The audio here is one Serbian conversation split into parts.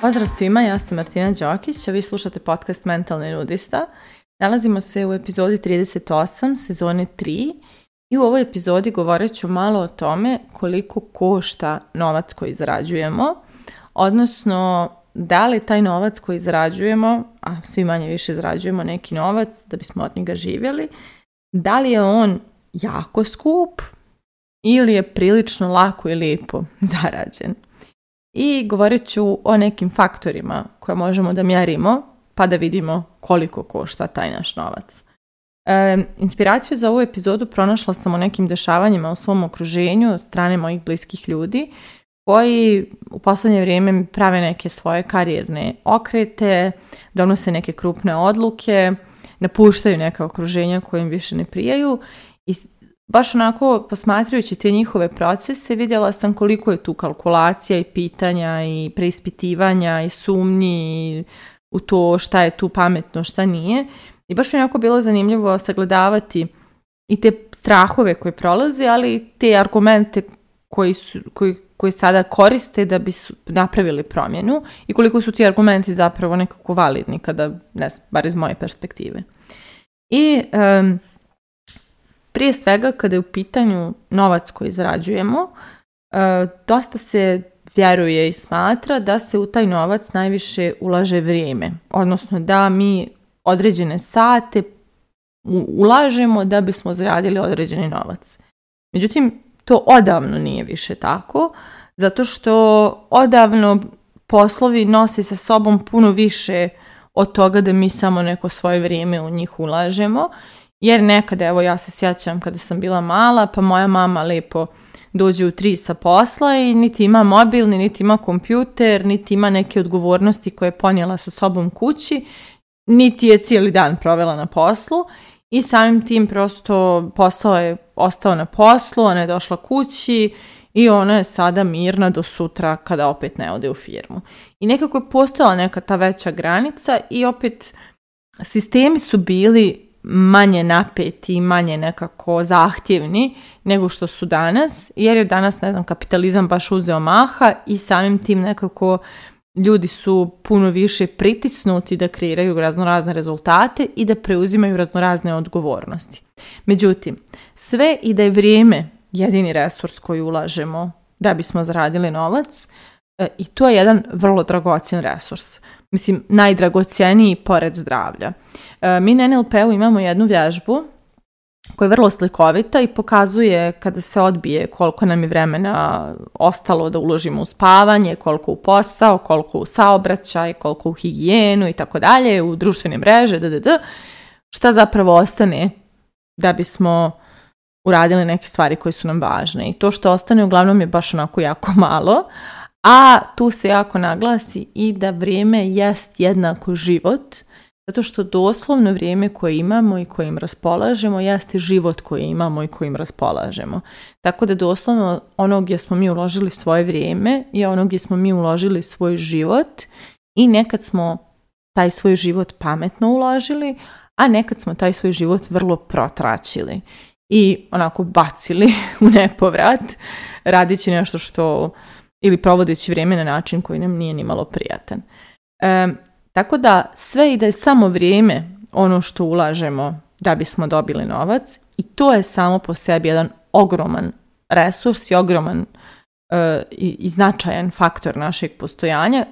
Pozdrav svima, ja sam Martina Đokić, a vi slušate podcast Mentalni nudista. Nalazimo se u epizodi 38, sezone 3 i u ovoj epizodi govorit ću malo o tome koliko košta novac koji izrađujemo, odnosno da li taj novac koji izrađujemo, a svi manje više izrađujemo neki novac da bismo od njega živjeli, da li je on jako skup ili je prilično lako i lijepo zarađen. I govorit ću o nekim faktorima koje možemo da mjerimo pa da vidimo koliko košta taj naš novac. inspiraciju za ovu epizodu pronašla sam u nekim dešavanjima u svom okruženju od strane mojih bliskih ljudi koji u posljednje vrijeme prave neke svoje karijerne okrete, donose neke krupne odluke, napuštaju neka okruženja im više ne prijaju i baš onako posmatrajući te njihove procese vidjela sam koliko je tu kalkulacija i pitanja i preispitivanja i sumnji u to šta je tu pametno, šta nije. I baš mi je onako bilo zanimljivo sagledavati i te strahove koje prolaze, ali i te argumente koji su, koji, koji sada koriste da bi su napravili promjenu i koliko su ti argumenti zapravo nekako validni kada, ne znam, bar iz moje perspektive. I prije svega kada je u pitanju novac koji izrađujemo, e, dosta se vjeruje i smatra da se u taj novac najviše ulaže vrijeme. Odnosno da mi određene sate ulažemo da bismo zaradili određeni novac. Međutim, to odavno nije više tako, zato što odavno poslovi nose sa sobom puno više od toga da mi samo neko svoje vrijeme u njih ulažemo jer nekada, evo ja se sjećam kada sam bila mala, pa moja mama lijepo dođe u tri sa posla i niti ima mobilni, niti ima kompjuter, niti ima neke odgovornosti koje je ponijela sa sobom kući, niti je cijeli dan provela na poslu i samim tim prosto posao je ostao na poslu, ona je došla kući i ona je sada mirna do sutra kada opet ne ode u firmu. I nekako je postojala neka ta veća granica i opet sistemi su bili manje napeti i manje nekako zahtjevni nego što su danas, jer je danas, ne znam, kapitalizam baš uzeo maha i samim tim nekako ljudi su puno više pritisnuti da kreiraju raznorazne rezultate i da preuzimaju raznorazne odgovornosti. Međutim, sve i da je vrijeme jedini resurs koji ulažemo da bismo zaradili novac e, i to je jedan vrlo dragocjen resurs mislim, najdragocijeniji pored zdravlja. E, mi na NLP-u imamo jednu vježbu koja je vrlo slikovita i pokazuje kada se odbije koliko nam je vremena ostalo da uložimo u spavanje, koliko u posao, koliko u saobraćaj, koliko u higijenu i tako dalje, u društvene mreže, ddd, šta zapravo ostane da bismo uradili neke stvari koje su nam važne. I to što ostane uglavnom je baš onako jako malo, a tu se jako naglasi i da vrijeme jest jednako život, zato što doslovno vrijeme koje imamo i kojim raspolažemo jeste život koji imamo i kojim raspolažemo. Tako da doslovno ono gdje smo mi uložili svoje vrijeme je ono gdje smo mi uložili svoj život i nekad smo taj svoj život pametno uložili, a nekad smo taj svoj život vrlo protračili i onako bacili u nepovrat radići nešto što ili provodeći vrijeme na način koji nam nije malo prijatan. tako da sve i da je samo vrijeme ono što ulažemo da bismo dobili novac i to je samo po sebi jedan ogroman resurs i ogroman e, i značajan faktor našeg postojanja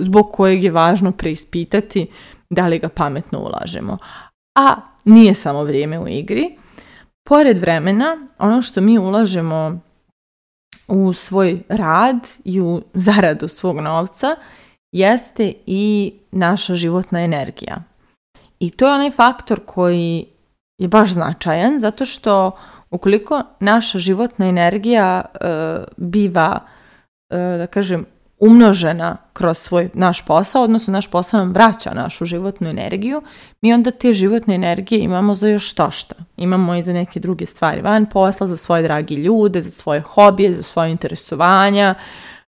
zbog kojeg je važno preispitati da li ga pametno ulažemo. A nije samo vrijeme u igri. Pored vremena, ono što mi ulažemo u svoj rad i u zaradu svog novca jeste i naša životna energija. I to je onaj faktor koji je baš značajan zato što ukoliko naša životna energija e, biva e, da kažem umnožena kroz svoj naš posao, odnosno naš posao nam vraća našu životnu energiju, mi onda te životne energije imamo za još što Imamo i za neke druge stvari van posla, za svoje dragi ljude, za svoje hobije, za svoje interesovanja.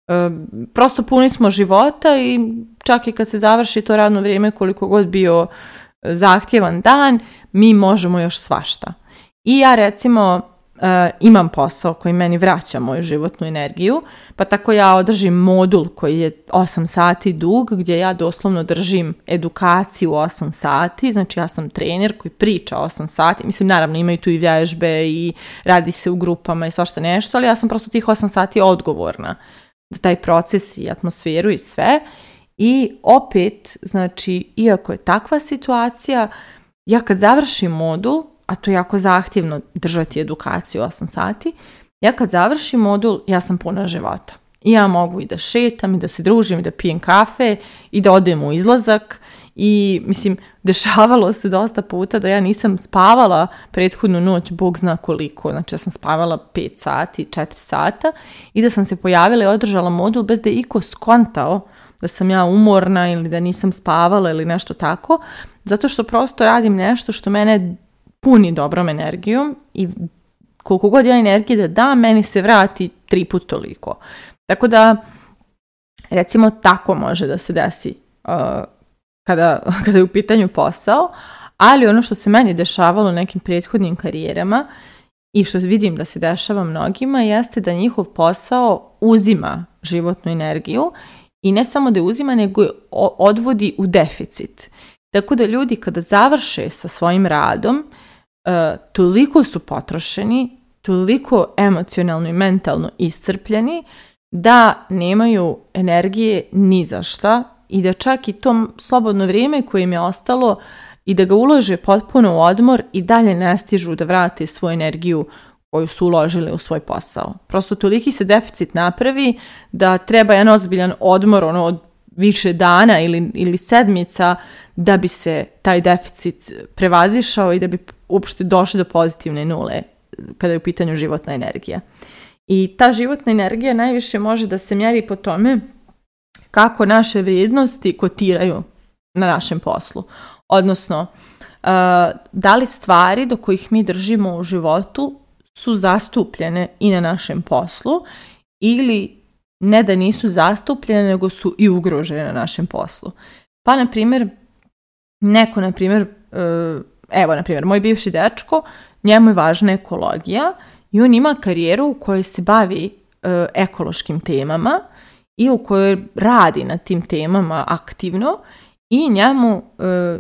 Ehm, prosto puni smo života i čak i kad se završi to radno vrijeme koliko god bio e, zahtjevan dan, mi možemo još svašta. I ja recimo uh, imam posao koji meni vraća moju životnu energiju, pa tako ja održim modul koji je 8 sati dug, gdje ja doslovno držim edukaciju 8 sati, znači ja sam trener koji priča 8 sati, mislim naravno imaju tu i vježbe i radi se u grupama i svašta nešto, ali ja sam prosto tih 8 sati odgovorna za taj proces i atmosferu i sve. I opet, znači, iako je takva situacija, ja kad završim modul, a to je jako zahtjevno držati edukaciju 8 sati, ja kad završim modul, ja sam puna života. I ja mogu i da šetam, i da se družim, i da pijem kafe, i da odem u izlazak. I, mislim, dešavalo se dosta puta da ja nisam spavala prethodnu noć, bog zna koliko. Znači, ja sam spavala 5 sati, 4 sata i da sam se pojavila i održala modul bez da je iko skontao da sam ja umorna ili da nisam spavala ili nešto tako. Zato što prosto radim nešto što mene puni dobrom energijom i koliko god ja energije da dam, meni se vrati tri put toliko. Tako da, recimo, tako može da se desi uh, kada, kada je u pitanju posao, ali ono što se meni dešavalo u nekim prethodnim karijerama i što vidim da se dešava mnogima jeste da njihov posao uzima životnu energiju i ne samo da je uzima, nego je odvodi u deficit. Tako da ljudi kada završe sa svojim radom, E, toliko su potrošeni, toliko emocionalno i mentalno iscrpljeni da nemaju energije ni za šta i da čak i to slobodno vrijeme koje im je ostalo i da ga ulože potpuno u odmor i dalje ne stižu da vrate svoju energiju koju su uložili u svoj posao. Prosto toliki se deficit napravi da treba jedan ozbiljan odmor ono, od više dana ili, ili sedmica da bi se taj deficit prevazišao i da bi uopšte došli do pozitivne nule eh, kada je u pitanju životna energija. I ta životna energija najviše može da se mjeri po tome kako naše vrijednosti kotiraju na našem poslu. Odnosno, eh, da li stvari do kojih mi držimo u životu su zastupljene i na našem poslu ili ne da nisu zastupljene, nego su i ugrožene na našem poslu. Pa, na primjer, neko, na primjer, eh, evo, na primjer, moj bivši dečko, njemu je važna ekologija i on ima karijeru u kojoj se bavi e, ekološkim temama i u kojoj radi na tim temama aktivno i njemu, e,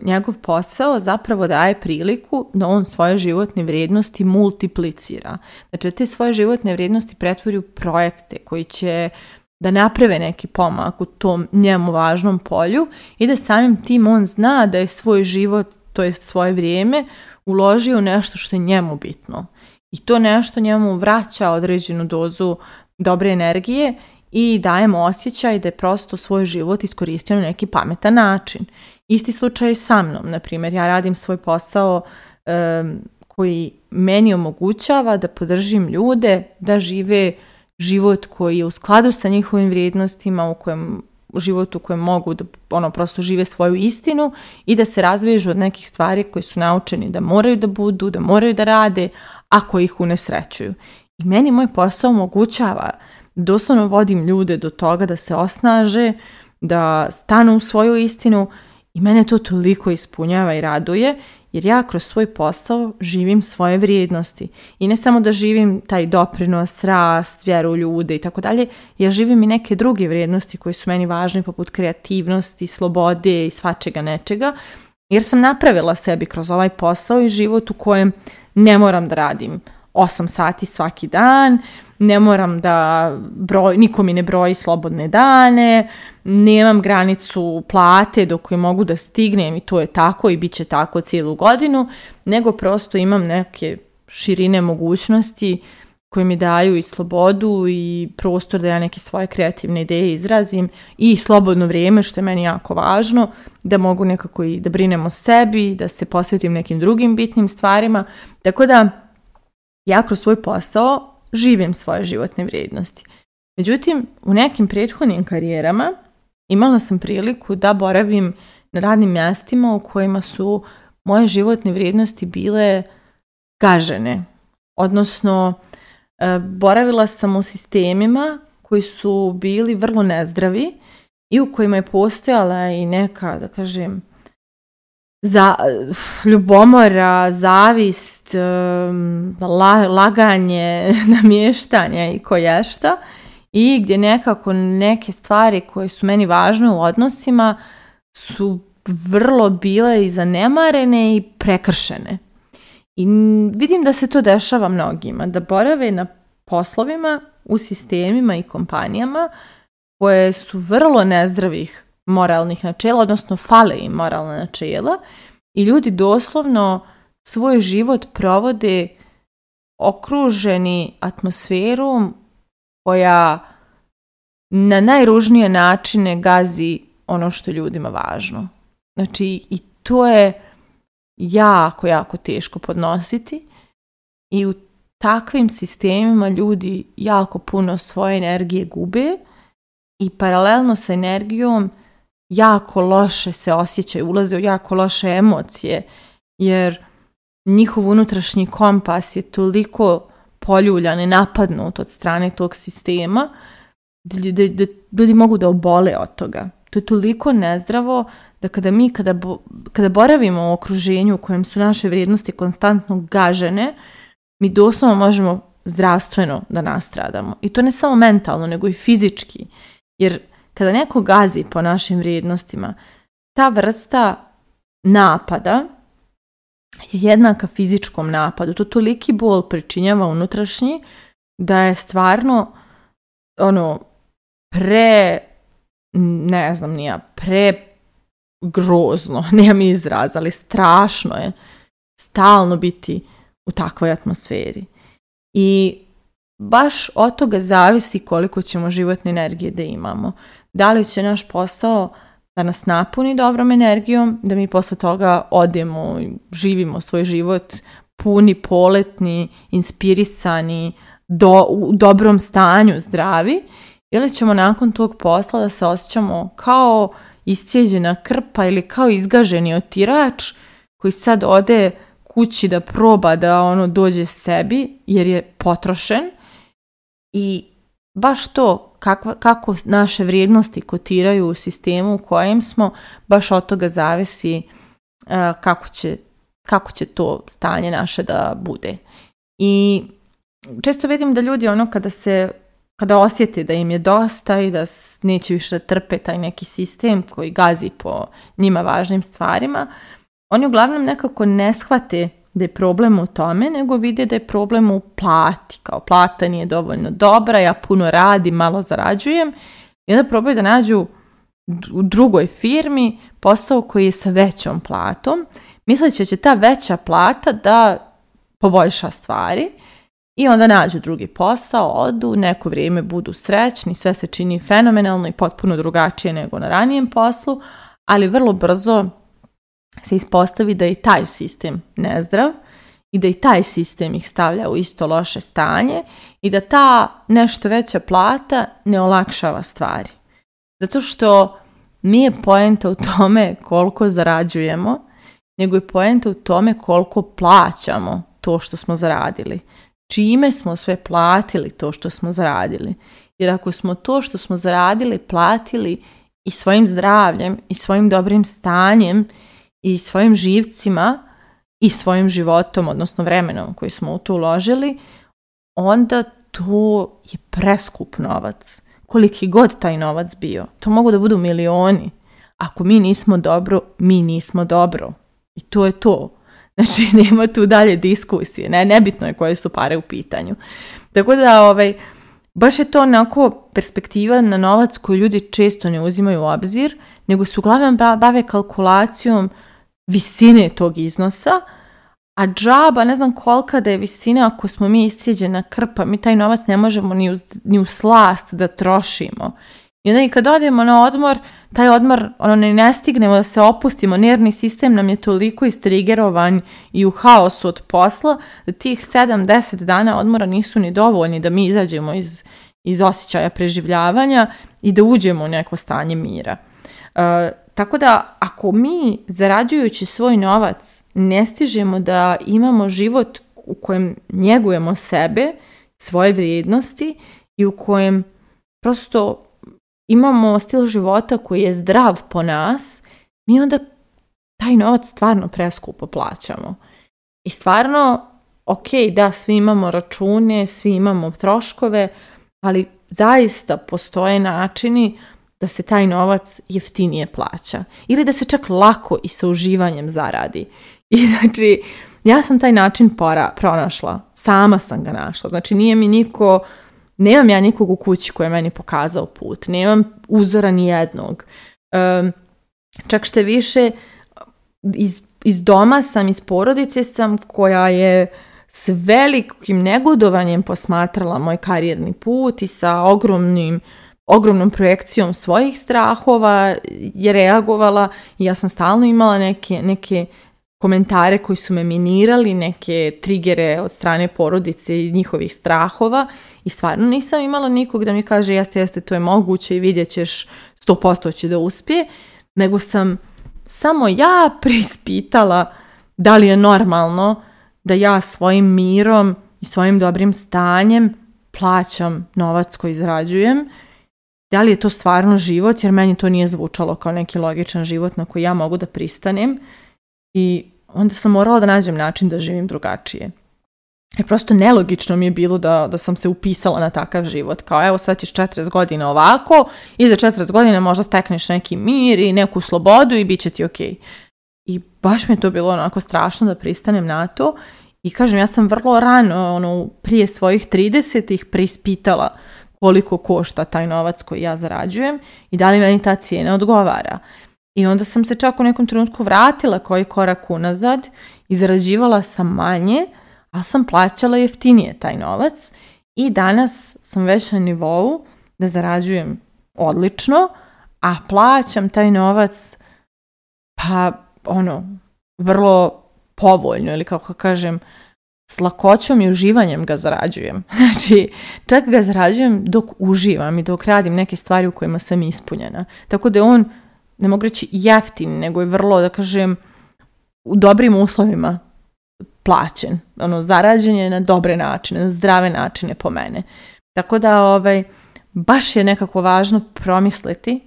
njegov posao zapravo daje priliku da on svoje životne vrijednosti multiplicira. Znači te svoje životne vrijednosti pretvori u projekte koji će da naprave neki pomak u tom njemu važnom polju i da samim tim on zna da je svoj život to jest svoje vrijeme, uložio u nešto što je njemu bitno. I to nešto njemu vraća određenu dozu dobre energije i daje mu osjećaj da je prosto svoj život iskoristio na neki pametan način. Isti slučaj je sa mnom, na primjer, ja radim svoj posao koji meni omogućava da podržim ljude da žive život koji je u skladu sa njihovim vrijednostima, u kojem životu u kojem mogu da ono prosto žive svoju istinu i da se razvežu od nekih stvari koje su naučeni da moraju da budu, da moraju da rade, ako ih unesrećuju. I meni moj posao omogućava, doslovno vodim ljude do toga da se osnaže, da stanu u svoju istinu i mene to toliko ispunjava i raduje jer ja kroz svoj posao živim svoje vrijednosti. I ne samo da živim taj doprinos, rast, vjeru ljude i tako dalje, ja živim i neke druge vrijednosti koje su meni važne poput kreativnosti, slobode i svačega nečega, jer sam napravila sebi kroz ovaj posao i život u kojem ne moram da radim 8 sati svaki dan, ne moram da broj, niko mi ne broji slobodne dane, nemam granicu plate do koje mogu da stignem i to je tako i bit će tako cijelu godinu, nego prosto imam neke širine mogućnosti koje mi daju i slobodu i prostor da ja neke svoje kreativne ideje izrazim i slobodno vrijeme što je meni jako važno da mogu nekako i da brinem o sebi, da se posvetim nekim drugim bitnim stvarima. Tako da ja kroz svoj posao živim svoje životne vrijednosti. Međutim, u nekim prethodnim karijerama imala sam priliku da boravim na radnim mjestima u kojima su moje životne vrijednosti bile gažene. Odnosno, e, boravila sam u sistemima koji su bili vrlo nezdravi i u kojima je postojala i neka, da kažem, za, ljubomora, zavist, laganje, namještanje i koješta i gdje nekako neke stvari koje su meni važne u odnosima su vrlo bile i zanemarene i prekršene. I vidim da se to dešava mnogima, da borave na poslovima u sistemima i kompanijama koje su vrlo nezdravih moralnih načela, odnosno fale im moralna načela i ljudi doslovno svoj život provode okruženi atmosferom koja na najružnije načine gazi ono što ljudima važno. Znači i to je jako, jako teško podnositi i u takvim sistemima ljudi jako puno svoje energije gube i paralelno sa energijom jako loše se osjećaju, ulaze u jako loše emocije, jer njihov unutrašnji kompas je toliko poljuljan i napadnut od strane tog sistema, da, ljudi mogu da obole od toga. To je toliko nezdravo da kada mi, kada, kada boravimo u okruženju u kojem su naše vrijednosti konstantno gažene, mi doslovno možemo zdravstveno da nastradamo. I to ne samo mentalno, nego i fizički. Jer kada neko gazi po našim vrijednostima, ta vrsta napada je jednaka fizičkom napadu. To toliki bol pričinjava unutrašnji da je stvarno ono pre ne znam nija, pre grozno, izraz, ali strašno je stalno biti u takvoj atmosferi. I baš od toga zavisi koliko ćemo životne energije da imamo da li će naš posao da nas napuni dobrom energijom, da mi posle toga odemo, živimo svoj život puni, poletni, inspirisani, do, u dobrom stanju, zdravi, ili ćemo nakon tog posla da se osjećamo kao iscijeđena krpa ili kao izgaženi otirač koji sad ode kući da proba da ono dođe sebi jer je potrošen i baš to kakva, kako naše vrijednosti kotiraju u sistemu u kojem smo, baš od toga zavisi e, kako, će, kako će to stanje naše da bude. I često vidim da ljudi ono kada se kada osjete da im je dosta i da neće više trpe taj neki sistem koji gazi po njima važnim stvarima, oni uglavnom nekako ne shvate da je problem u tome, nego vide da je problem u plati. Kao plata nije dovoljno dobra, ja puno radim, malo zarađujem. I onda probaju da nađu u drugoj firmi posao koji je sa većom platom, misleći da će ta veća plata da poboljša stvari. I onda nađu drugi posao, odu, neko vrijeme budu srećni, sve se čini fenomenalno i potpuno drugačije nego na ranijem poslu, ali vrlo brzo se ispostavi da je i taj sistem nezdrav i da i taj sistem ih stavlja u isto loše stanje i da ta nešto veća plata ne olakšava stvari. Zato što nije poenta u tome koliko zarađujemo, nego je poenta u tome koliko plaćamo to što smo zaradili. Čime smo sve platili to što smo zaradili. Jer ako smo to što smo zaradili platili i svojim zdravljem i svojim dobrim stanjem i svojim živcima i svojim životom, odnosno vremenom koji smo u to uložili, onda to je preskup novac. Koliki god taj novac bio. To mogu da budu milioni. Ako mi nismo dobro, mi nismo dobro. I to je to. Znači, nema tu dalje diskusije. Ne, nebitno je koje su pare u pitanju. Tako da, ovaj, baš je to onako perspektiva na novac koju ljudi često ne uzimaju u obzir, nego se uglavnom bave kalkulacijom visine tog iznosa, a džaba, ne znam kolika da je visina ako smo mi iscijeđena krpa, mi taj novac ne možemo ni u, slast da trošimo. I onda i kad odemo na odmor, taj odmor, ono, ne, ne stignemo da se opustimo, nervni sistem nam je toliko istrigerovan i u haosu od posla, da tih 7-10 dana odmora nisu ni dovoljni da mi izađemo iz, iz osjećaja preživljavanja i da uđemo u neko stanje mira. E, tako da ako mi zarađujući svoj novac ne stižemo da imamo život u kojem njegujemo sebe, svoje vrijednosti i u kojem prosto imamo stil života koji je zdrav po nas, mi onda taj novac stvarno preskupo plaćamo. I stvarno, ok, da, svi imamo račune, svi imamo troškove, ali zaista postoje načini da se taj novac jeftinije plaća ili da se čak lako i sa uživanjem zaradi. I znači, ja sam taj način para pronašla, sama sam ga našla. Znači, nije mi niko, nemam ja nikog u kući koji je meni pokazao put, nemam uzora ni jednog. čak što više, iz, iz doma sam, iz porodice sam koja je s velikim negodovanjem posmatrala moj karijerni put i sa ogromnim ogromnom projekcijom svojih strahova je reagovala i ja sam stalno imala neke, neke komentare koji su me minirali, neke trigere od strane porodice i njihovih strahova i stvarno nisam imala nikog da mi kaže jeste, jeste, to je moguće i vidjet ćeš 100% će da uspije, nego sam samo ja preispitala da li je normalno da ja svojim mirom i svojim dobrim stanjem plaćam novac koji izrađujem da li je to stvarno život, jer meni to nije zvučalo kao neki logičan život na koji ja mogu da pristanem i onda sam morala da nađem način da živim drugačije. Jer prosto nelogično mi je bilo da, da sam se upisala na takav život. Kao evo sad ćeš 40 godina ovako i za 40 godina možda stekneš neki mir i neku slobodu i bit će ti okej. I baš mi je to bilo onako strašno da pristanem na to i kažem ja sam vrlo rano ono, prije svojih 30-ih preispitala koliko košta taj novac koji ja zarađujem i da li meni ta cijena odgovara. I onda sam se čak u nekom trenutku vratila koji korak unazad i sam manje, a sam plaćala jeftinije taj novac i danas sam već na nivou da zarađujem odlično, a plaćam taj novac pa ono vrlo povoljno ili kako kažem s lakoćom i uživanjem ga zarađujem. Znači, čak ga zarađujem dok uživam i dok radim neke stvari u kojima sam ispunjena. Tako da je on, ne mogu reći jeftin, nego je vrlo, da kažem, u dobrim uslovima plaćen. Ono, zarađen je na dobre načine, na zdrave načine po mene. Tako da, ovaj, baš je nekako važno promisliti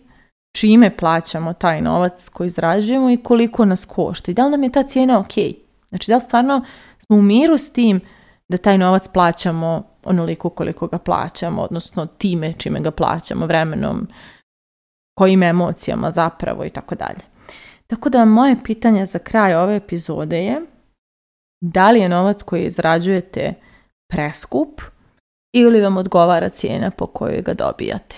čime plaćamo taj novac koji zarađujemo i koliko nas košta. I da li nam je ta cijena okej? Okay? Znači, da li stvarno smo u miru s tim da taj novac plaćamo onoliko koliko ga plaćamo, odnosno time čime ga plaćamo, vremenom, kojim emocijama zapravo i tako dalje. Tako da moje pitanje za kraj ove epizode je da li je novac koji izrađujete preskup ili vam odgovara cijena po kojoj ga dobijate.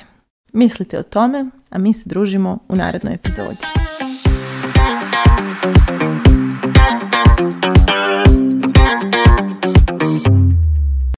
Mislite o tome, a mi se družimo u narednoj epizodi.